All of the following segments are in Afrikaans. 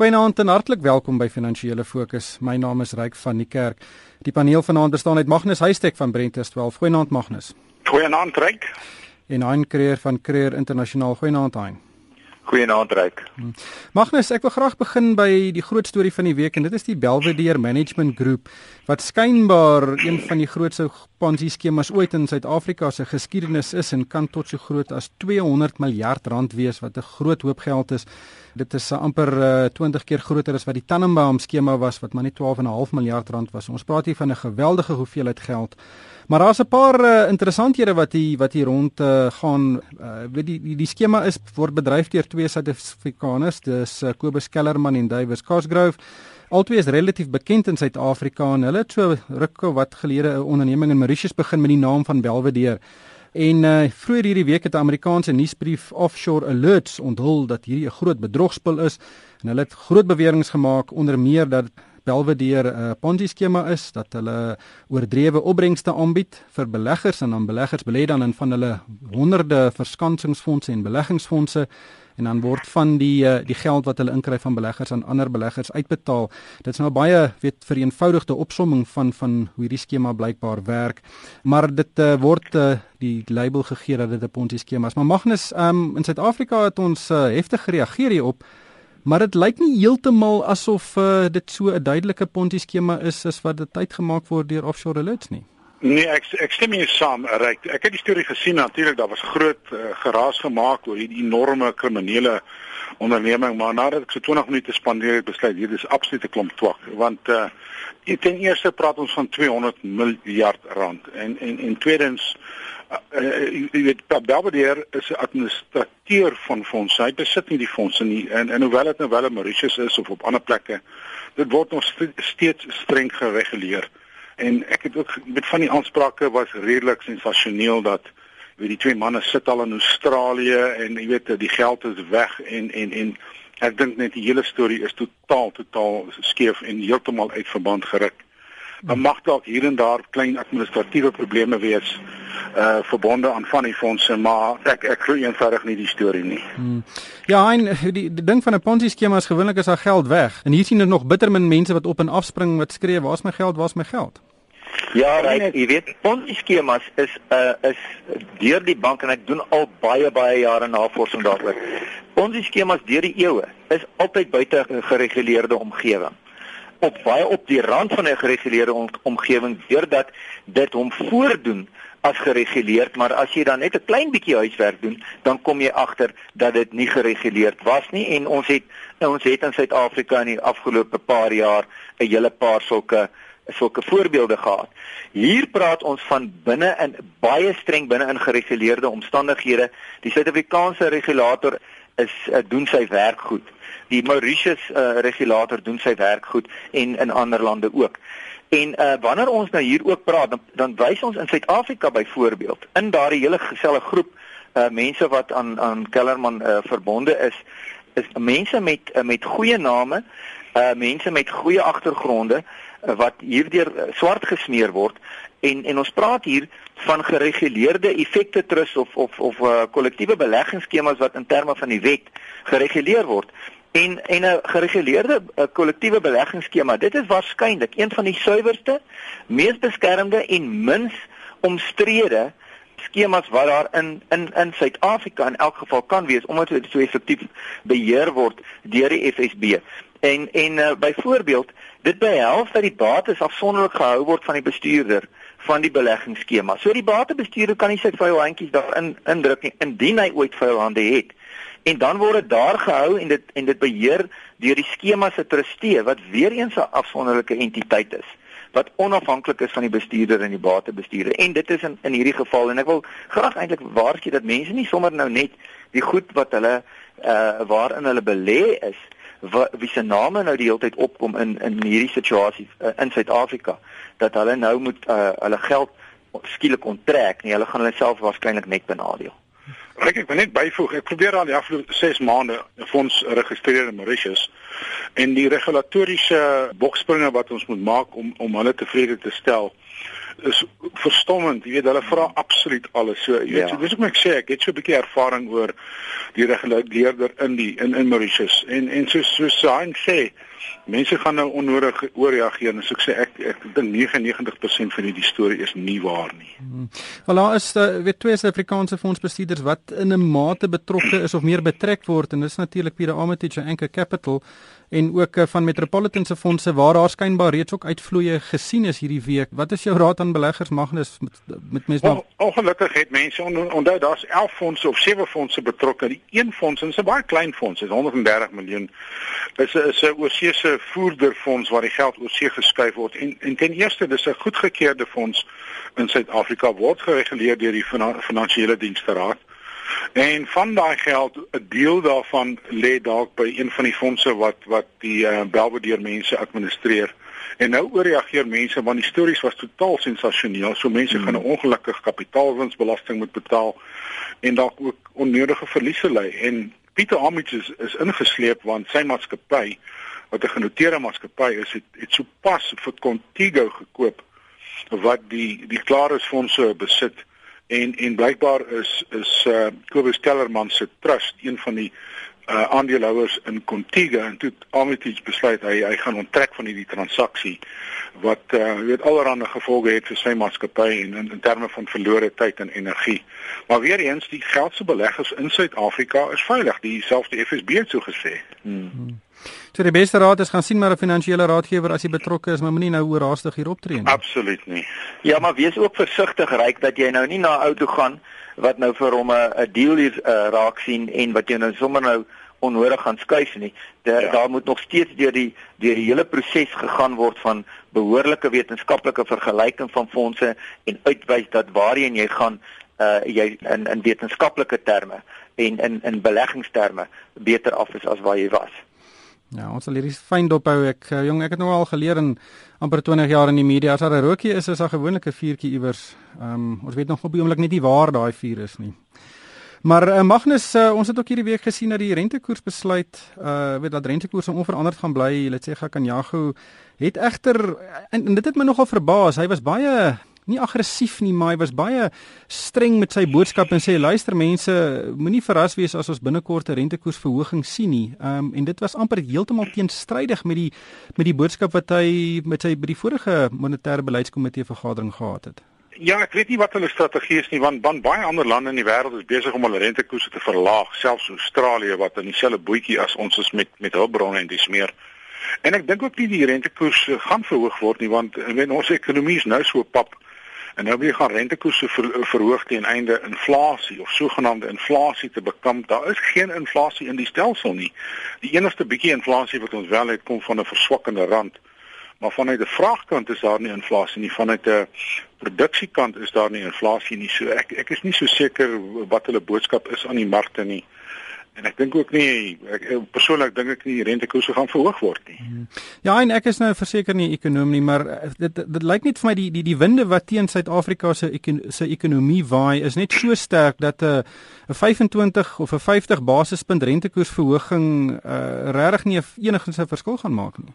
Goeienaand en hartlik welkom by Finansiële Fokus. My naam is Ryk van die Kerk. Die paneel vanaand bestaan uit Magnus Huystek van Brentes 12. Goeienaand Magnus. Goeienaand Ryk. En Hein Creer van Creer Internasionaal. Goeienaand Hein. Goeienaand Ryk. Magnus, ek wil graag begin by die groot storie van die week en dit is die Belvedere Management Group wat skynbaar een van die grootste Ponzi skemas ooit in Suid-Afrika se geskiedenis is en kan tot so groot as 200 miljard rand wees wat 'n groot hoop geld is. Dit is amper uh, eh, 20 keer groter as wat die Tannenbaum skema was wat maar net 12,5 miljard rand was. Ons praat hier van 'n geweldige hoeveelheid geld. Maar daar's 'n paar uh, interessanthede wat hier wat hier rond uh, gaan. Uh, weet die die, die skema is word bedryf deur twee Suid-Afrikaners, dis uh, Kobus Kellerman en Davies Cosgrove. Albei is relatief bekend in Suid-Afrika en hulle het so rukke wat gelede 'n onderneming in Mauritius begin met die naam van Belvedere. En uh, vroeër hierdie week het 'n Amerikaanse nuusbrief Offshore Alerts onthul dat hierdie 'n groot bedrogspel is en hulle het groot beweringe gemaak onder meer dat Belvedere 'n uh, Ponzi skema is dat hulle oordrewe opbrengste aanbied vir beleggers en dan beleggers belê dan in van hulle honderde verskansingsfondse en beleggingsfondse en dan word van die uh, die geld wat hulle inkry van beleggers aan ander beleggers uitbetaal. Dit is nou baie weet vereenvoudigde opsomming van van hoe hierdie skema blykbaar werk. Maar dit uh, word uh, die label gegee dat dit 'n Ponzi skema is. Maar Magnus, um, in Suid-Afrika het ons uh, heftig gereageer hierop. Maar dit lyk nie heeltemal asof uh, dit so 'n duidelike Ponzi skema is as wat dit uitgemaak word deur offshore alerts nie. Nee, ek ek stem nie saam, Ryk. Ek het die storie gesien natuurlik, daar was groot uh, geraas gemaak oor hierdie enorme kriminele onderneming, maar nadat ek so 20 minute spandeer het, besluit hier is absolute klomp twak, want uh ten eerste praat ons van 200 miljard rand en en en tweedens uh, jy weet Belvedere is 'n administrateur van fondse. Hy besit nie die fondse nie en en hoewel dit nou wel 'n Mauritius is of op ander plekke, dit word nog steeds streng gereguleer. En ek het ook met van die aansprake was redelik sensasioneel dat weet die twee manne sit al in Australië en jy weet die geld is weg en en en ek dink net die hele storie is totaal totaal skeef en heeltemal uit verband geruk. Dan mag dalk hier en daar klein administratiewe probleme wees uh verbonde aan van die fondse maar ek ek glo eenvoudig nie die storie nie. Hmm. Ja, en die, die ding van 'n Ponzi skema is gewoonlik is daar geld weg. En hier sien ons nog bitter min mense wat op en af spring wat skree, "Waar's my geld? Waar's my geld?" Ja, right, jy weet, Ponzi skemas is uh is deur die bank en ek doen al baie baie jare navorsing daaroor. Ponzi skemas deur die eeue is altyd buite gereguleerde omgewing op baie op die rand van 'n gereguleerde om, omgewing deurdat dit hom voordoen as gereguleerd, maar as jy dan net 'n klein bietjie huiswerk doen, dan kom jy agter dat dit nie gereguleerd was nie en ons het ons het in Suid-Afrika in die afgelope paar jaar 'n hele paar sulke sulke voorbeelde gehad. Hier praat ons van binne in baie streng binne in gereguleerde omstandighede. Die Suid-Afrikaanse regulator is uh, doen sy werk goed. Die Mauritius uh, regulator doen sy werk goed en in ander lande ook. En uh, wanneer ons nou hier ook praat, dan, dan wys ons in Suid-Afrika byvoorbeeld in daardie hele geselle groep uh, mense wat aan aan Kellerman uh, verbonde is, is mense met uh, met goeie name, uh, mense met goeie agtergronde wat hierdeur uh, swart gesmeer word en en ons praat hier van gereguleerde effekte trust of of of uh, kollektiewe beleggingsskemas wat in terme van die wet gereguleer word. En en 'n gereguleerde kollektiewe beleggingsskema, dit is waarskynlik een van die suiwerste, mees beskermde en mins omstrede skemas wat daar in in in Suid-Afrika in elk geval kan wees omdat dit so effektief beheer word deur die FSB. En en uh, byvoorbeeld, dit behels dat die bates afsonderlik gehou word van die bestuurder van die beleggingsskema. So die batebestuurder kan nie sy vuil handjies daarin indruk nie indien hy ooit vuil hande het en dan word dit daar gehou en dit en dit beheer deur die skema se trustee wat weer eens 'n afsonderlike entiteit is wat onafhanklik is van die bestuurder en die batebestuurder en dit is in in hierdie geval en ek wil graag eintlik waarsku dat mense nie sommer nou net die goed wat hulle uh waarin hulle belê is wat wie se name nou die hele tyd opkom in in hierdie situasie uh, in Suid-Afrika dat hulle nou moet uh, hulle geld skielik onttrek nie. Hulle gaan hulle self waarskynlik net benadeel. Ek ek wil net byvoeg, ek probeer al die afgelope 6 maande 'n fonds registreer in Mauritius en die regulatoriese bokspringe wat ons moet maak om om hulle tevrede te stel is verstommend. Jy weet hulle vra absoluut alles. So jy weet, ja. so, dis ek sê ek het so 'n bietjie ervaring oor die reguleerder in die in in Mauritius en en so so Sain sê mense gaan nou onnodig ooreageer en so ek sê ek ek dink 99% van hierdie storie is nie waar nie. Hmm. Wel daar is uh, weet twee Suid-Afrikaanse fondsbestuurders wat in 'n mate betrokke is of meer betrek word en dis natuurlik Pieter Armitage en Anchor Capital en ook uh, van Metropolitan se fondse waar daar skynbaar reeds ook uitvloeye gesien is hierdie week. Wat is jou raad aan beleggers Magnus met, met mense nou Ongelukkig het mense on, onthou daar's 11 fondse of 7 fondse betrokke. Die een fonds, en dit is 'n baie klein fonds, is 130 miljoen. Is 'n is 'n oorsese voerderfonds waar die geld oorsee geskuif word en en ten eerste dis 'n goedgekeurde fonds in Suid-Afrika word gereguleer deur die Finansiële Dienste Raad. En van daai geld, 'n deel daarvan lê dalk by een van die fondse wat wat die uh, Belvedere mense administreer. En nou ooreageer mense want die stories was totaal sensasioneel. So mense hmm. gaan 'n ongelukkige kapitaalwinsbelasting moet betaal en dalk ook onnodige verliese ly. En Pieter Amici is, is ingesleep want sy maatskappy wat 'n genoteerde maatskappy is, het, het sopas vir Contigo gekoop wat die die Clarus fondse besit en en blykbaar is is uh Kobus Kellerman se trust een van die uh aandeelhouers in Contiga en toe Amitage besluit hy hy gaan onttrek van hierdie transaksie wat uh weet allerlei gevolge het vir sy maatskappy en in, in terme van verlore tyd en energie. Maar weer eens die geld se beleggers in Suid-Afrika is veilig, dieselfde FSB het so gesê. Hmm. So die beste raad is gaan sien maar 'n finansiële raadgewer as jy betrokke is, maar moenie nou oorhaastig hier optree nie. Absoluut nie. Ja, maar wees ook versigtig ryk dat jy nou nie na ou toe gaan wat nou vir hom 'n deal hier uh, raak sien en wat jy nou sommer nou onnodig gaan skuif nie. De, ja. Daar moet nog steeds deur die deur die hele proses gegaan word van behoorlike wetenskaplike vergelyking van fondse en uitwys dat waarheen jy gaan uh jy in in wetenskaplike terme en in in beleggingsterme beter af is as waar jy was. Ja, ons sal hierdie fyn dophou. Ek uh, jong, ek het nou al geleer in amper 20 jaar in die media as daar 'n rookie is, is daar gewoonlik 'n vuurtjie iewers. Ehm um, ons weet nog op die oomblik net nie waar daai vuur is nie. Maar uh, Magnus, uh, ons het ook hierdie week gesien dat die rentekoers besluit, uh weet dat rentekoers onveranderd gaan bly. Let's sê Gakanyago het egter en, en dit het my nogal verbaas. Hy was baie nie aggressief nie, maar hy was baie streng met sy boodskap en sê luister mense, moenie verras wees as ons binnekort 'n rentekoersverhoging sien nie. Um, en dit was amper heeltemal teenstrydig met die met die boodskap wat hy met sy by die vorige monetêre beleidskomitee vergadering gehad het. Ja, ek weet nie wat hulle strategie is nie want, want baie ander lande in die wêreld is besig om hulle rentekoerse te verlaag, selfs Australië wat in dieselfde bootjie as ons is met met hulpbronne en dis meer. En ek dink ook nie die rentekoers gaan verhoog word nie want wen ons ekonomie is nou so pap En nou weer gaan rentekoerse ver, verhoog teen einde inflasie of sogenaamde inflasie te bekamp. Daar is geen inflasie in die stelsel nie. Die enigste bietjie inflasie wat ons wel het kom van 'n verswakkende rand. Maar vanuit 'n vraagkant is daar nie inflasie nie. Vanuit 'n produksiekant is daar nie inflasie nie. So ek ek is nie so seker wat hulle boodskap is aan die markte nie. En ek dink ook nie ek persoonlik dink ek nie die rentekoerse gaan verhoog word nie. Hmm. Ja, en ek is nou verseker nie ekonom nie, maar eh, dit dit, dit lyk net vir my die die die winde wat teen Suid-Afrika se se ekonomie waai is net so sterk dat 'n uh, 'n 25 of 'n 50 basispunt rentekoersverhoging uh, regtig nie enigins 'n verskil gaan maak nie.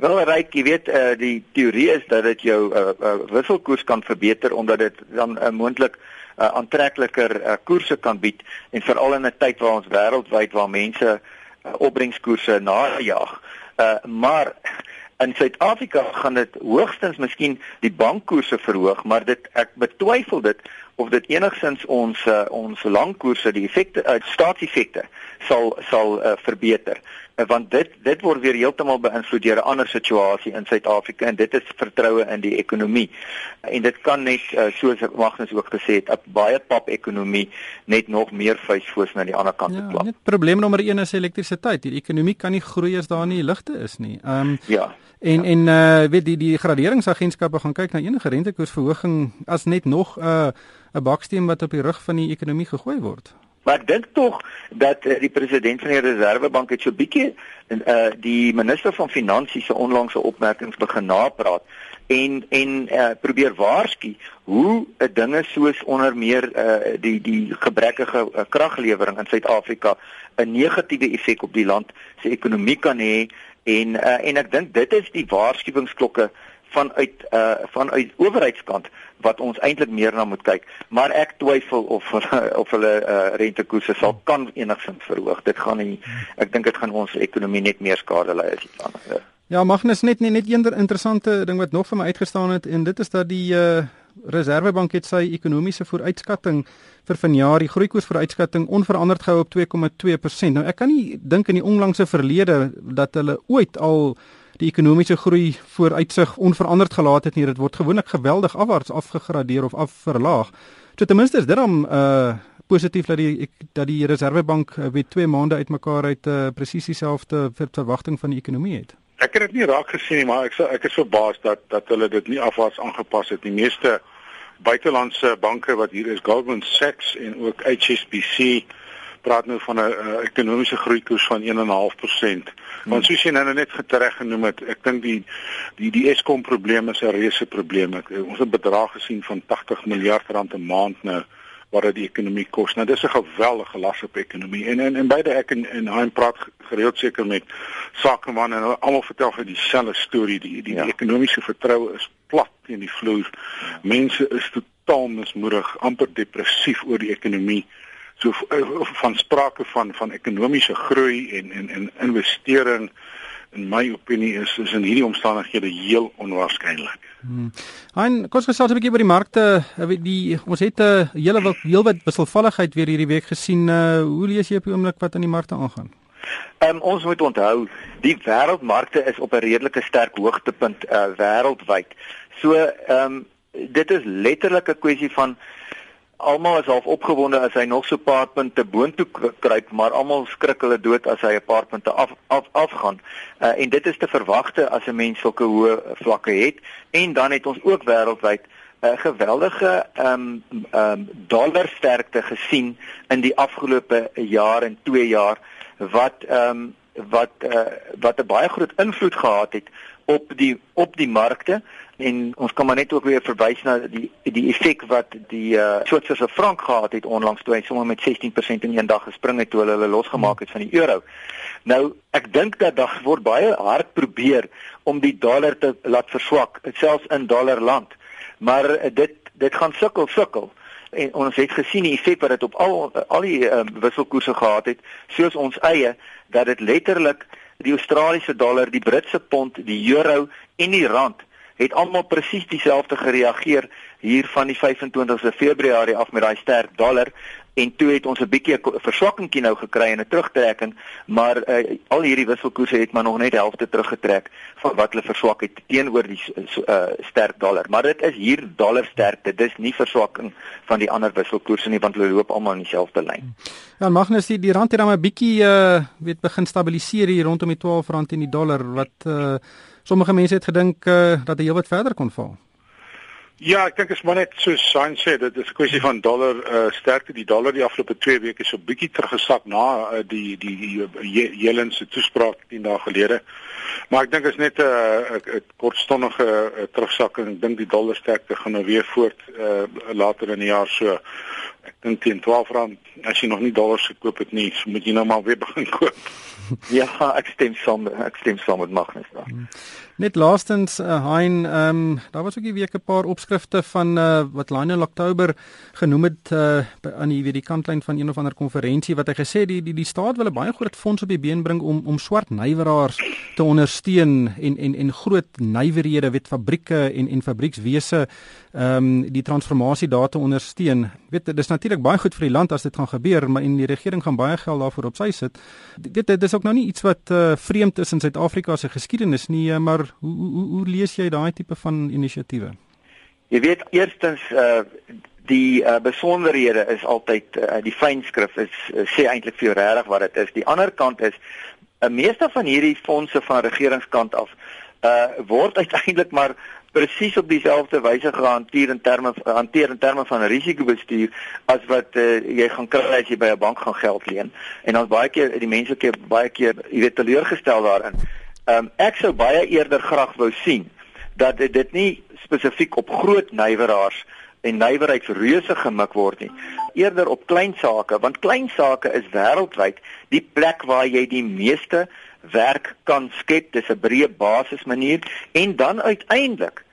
Wel, ryk, jy weet, uh, die teorie is dat dit jou uh, uh, wisselkoers kan verbeter omdat dit dan uh, moontlik uh, aantrekliker uh, koerse kan bied en veral in 'n tyd waar ons wêreldwyd waar mense uh, opbrengskoerse najag. Uh, maar in Suid-Afrika gaan dit hoogstens miskien die bankkoerse verhoog, maar dit ek betwyfel dit of dit enigstens ons uh, ons langkoerse die effekte uh, staatseffekte sal sal uh, verbeter want dit dit word weer heeltemal beïnvloed deur 'n ander situasie in Suid-Afrika en dit is vertroue in die ekonomie en dit kan net uh, soos Magnus ook gesê het 'n baie pap ekonomie net nog meer vuisvoos na die ander kant ja, klap. Net probleem nommer 1 is elektrisiteit. Die ekonomie kan nie groei as daar nie ligte is nie. Ehm um, ja. En ja. en uh weet die die graderingsagentskappe gaan kyk na enige rentekoersverhoging as net nog 'n uh, 'n baksteen wat op die rug van die ekonomie gegooi word. Maar ek dink tog dat uh, die president van die Reservebank het so bietjie uh die minister van finansies se onlangse opmerkings begin napraat en en uh, probeer waarsku hoe 'n uh, dinge soos onder meer uh, die die gebrekkige uh, kraglewering in Suid-Afrika 'n negatiewe effek op die land se ekonomie kan hê en uh, en ek dink dit is die waarskuwingsklokke vanuit uh vanuit owerheidskant wat ons eintlik meer na moet kyk. Maar ek twyfel of hulle of hulle uh rentekoerse sal kan enigsins verhoog. Dit gaan nie ek dink dit gaan ons ekonomie net meer skade lei as iets anders. Ja, Magnus net net, net een interessante ding wat nog vir my uitgestaan het en dit is dat die uh Reserwebank het sy ekonomiese vooruitskatting vir vanjaar, die groeikoers vooruitskatting onveranderd gehou op 2,2%. Nou ek kan nie dink in die onlangse verlede dat hulle ooit al die ekonomiese groei vooruitsig onveranderd gelaat het nie. Dit word gewoonlik geweldig afwaarts afgegradeer of afverlaag. So ten minste is dit dan uh positief dat die dat die Reserwebank uh, met 2 maande uitmekaar uit uh, presies dieselfde verwagting van die ekonomie het. Ek het dit nie raak gesien nie, maar ek ek is verbaas dat dat hulle dit nie afwaarts aangepas het. Die meeste buitelandse banke wat hier is, Goldman Sachs en ook HSBC praat nou van 'n ekonomiese groeikoers van 1.5%. Want soos jy nou net getreg genoem het, ek dink die die die Eskom probleem is 'n reuse probleem. Ek, ons het bedrag gesien van 80 miljard rand 'n maand nou wat dit die ekonomie kos. Nou dis 'n geweldige las op ekonomie. En en, en beide ek en en hy praat gereeld seker met sakemanne en almal vertel vir dieselfde storie. Die die, ja. die ekonomiese vertroue is plat teen die vloer. Mense is totaal mismoedig, amper depressief oor die ekonomie so eh, van sprake van van ekonomiese groei en en en investering in my opinie is is in hierdie omstandighede heel onwaarskynlik. Hmm. En kos gesels 'n bietjie oor die markte. Eh, die ons het 'n uh, hele wat heel wat wisselvalligheid weer hierdie week gesien. Uh, hoe lees jy op die oomblik wat aan die markte aangaan? Ehm um, ons moet onthou, die wêreldmarkte is op 'n redelike sterk hoogtepunt uh, wêreldwyd. So ehm um, dit is letterlik 'n kwessie van almal is half opgewonde as hy nog so 'n paar punte boontoe kruip, maar almal skrik hulle dood as hy 'n paar punte af af afgaan. Uh, en dit is te verwagte as 'n mens sulke hoë vlakke het. En dan het ons ook wêreldwyd 'n uh, geweldige ehm um, ehm um, dollarsterkte gesien in die afgelope jaar en 2 jaar wat ehm um, wat uh, wat 'n baie groot invloed gehad het op die op die markte en ons kan maar net ook weer verwys na die die effek wat die uh, Switserse frank gehad het onlangs toe hy sommer met 16% in een dag gespring het toe hulle hulle losgemaak het van die euro. Nou, ek dink dat daar word baie hard probeer om die dollar te laat verswak, selfs in dollarland. Maar uh, dit dit gaan sukkel sukkel en ons het gesien die effek wat dit op al al die um, wisselkoerse gehad het, soos ons eie dat dit letterlik die Australiese dollar, die Britse pond, die euro en die rand het almal presies dieselfde gereageer hier van die 25ste Februarie af met daai sterk dollar en toe het ons 'n bietjie verswakkingkie nou gekry en 'n terugtrekking, maar uh, al hierdie wisselkoerse het maar nog net helfte teruggetrek van wat hulle verswak het teenoor die uh, sterk dollar. Maar dit is hier dollar sterkte, dis nie verswakking van die ander wisselkoerse nie want hulle loop almal in dieselfde lyn. Ja, Magnus, die, die rand het dan 'n bietjie uh weet begin stabiliseer hier rondom die 12 rand in die dollar wat uh sommige mense het gedink uh, dat hy heelwat verder kon val. Ja, ek dink is maar net so Sain sê, dit is 'n kwessie van dollar uh, sterkte. Die dollar die afgelope 2 weke so bietjie teruggesak na uh, die die die Jelen se toespraak 10 dae gelede. Maar ek dink dit is net 'n uh, 'n kortstondige uh, terugsakking. Ek dink die dollar sterkte gaan nou weer voort uh, later in die jaar so. Ek dink teen 12 rand as jy nog nie dollars gekoop het nie, so moet jy nou maar weer begin koop. ja, ek stem saam, ek stem saam met Magnus daar. Hmm. Net laastens uh, Hein, ehm um, daar was ook die week 'n paar opskrifte van uh, wat Lionel October genoem het uh, aan die weet die kantlyn van een of ander konferensie wat hy gesê die die die staat wil 'n baie groot fonds op die been bring om om swart nywerhaars te ondersteun en en en groot nywerhede weet fabrieke en en fabriekswese ehm um, die transformasie daar te ondersteun. Weet dit is natuurlik baie goed vir die land as dit gaan gebeur, maar en die regering gaan baie geld daarvoor op sy sit. Weet dit is ook nou nie iets wat uh, vreemd is in Suid-Afrika se geskiedenis nie, maar hoe hoe hoe lees jy daai tipe van inisiatiewe? Jy weet eerstens uh die uh, besonderhede is altyd uh, die fynskrif is uh, sê eintlik vir jou regtig wat dit is. Die ander kant is meeste van hierdie fondse van regeringskant af uh word uiteindelik maar presies op dieselfde wyse gehanteer in terme hanteer in terme van risikobestuur as wat uh, jy gaan kry as jy by 'n bank gaan geld leen. En ons baie keer die mense keer baie keer jy weet teleurgestel daarin. Um, ek sou baie eerder graag wou sien dat dit, dit nie spesifiek op groot nywerhaars en nywerheidsreuse gemik word nie eerder op klein sake want klein sake is wêreldwyd die plek waar jy die meeste werk kan skep. Dis 'n breë basis manier en dan uiteindelik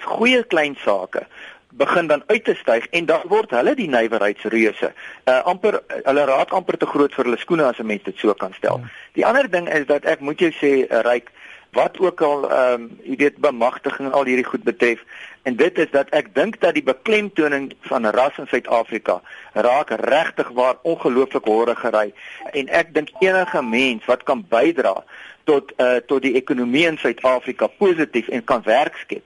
goeie klein sake begin dan uit te styg en dan word hulle die nywerheidsreuse. Uh amper hulle raak amper te groot vir hulle skoene as 'n mens dit so kan stel. Ja. Die ander ding is dat ek moet jou sê uh, ryk wat ook al ehm um, jy weet bemagtiging en al hierdie goed betref. En dit is dat ek dink dat die beklemtoning van ras in Suid-Afrika raak regtig waar ongelooflik horre gery. En ek dink enige mens wat kan bydra tot uh tot die ekonomie in Suid-Afrika positief en kan werk skep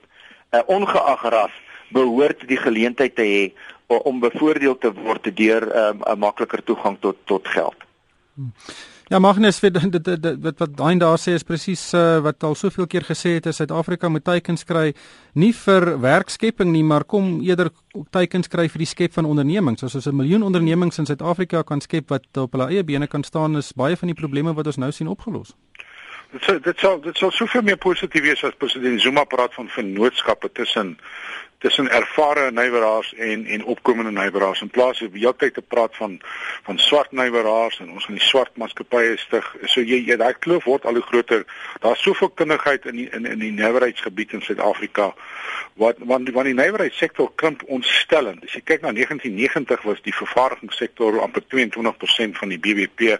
uh, ongeag ras behoort die geleentheid te hê om bevoordeel te word deur um, ehm, 'n makliker toegang tot tot geld. Ja Magnus dit dit dit wat wat daai daar sê is presies uh, wat al soveel keer gesê het is Suid-Afrika moet teikens kry nie vir werkskepping nie maar kom eerder teikens kry vir die skep van ondernemings. As ons 'n miljoen ondernemings in Suid-Afrika kan skep wat op hulle eie bene kan staan is baie van die probleme wat ons nou sien opgelos. Dit sal dit sal dit sal soveel meer positief wees as president Zuma praat van vennootskappe tussen tussen ervare neighbors en en opkomende neighbors in plaas van heeltyd te praat van van swart neighbors en ons gaan die swart maatskappye stig. So jy jy daai kloof word al hoe groter. Daar's soveel kundigheid in die, in in die nywerheidsgebied in Suid-Afrika wat want want die nywerheidssektor krimp ontstellend. As jy kyk na 1990 was die vervaardigingssektor amper 22% van die BBP.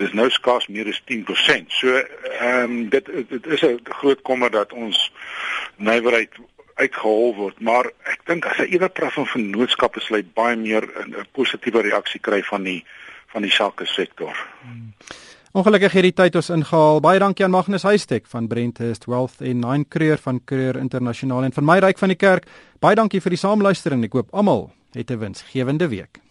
Dis nou skaars meer as 10%. So ehm um, dit dit is 'n groot kommer dat ons nywerheid uitgehol word, maar ek dink as hy eerder praat van vennootskappe sal hy baie meer 'n positiewe reaksie kry van die van die sake sektor. Hmm. Ongelukkig het die tyd ons ingehaal. Baie dankie aan Magnus Huystek van Brenthurst Wealth en Nine Creer van Creer Internasionaal en van my ryk van die kerk. Baie dankie vir die saamluistering. Ek hoop almal het 'n winsgewende week.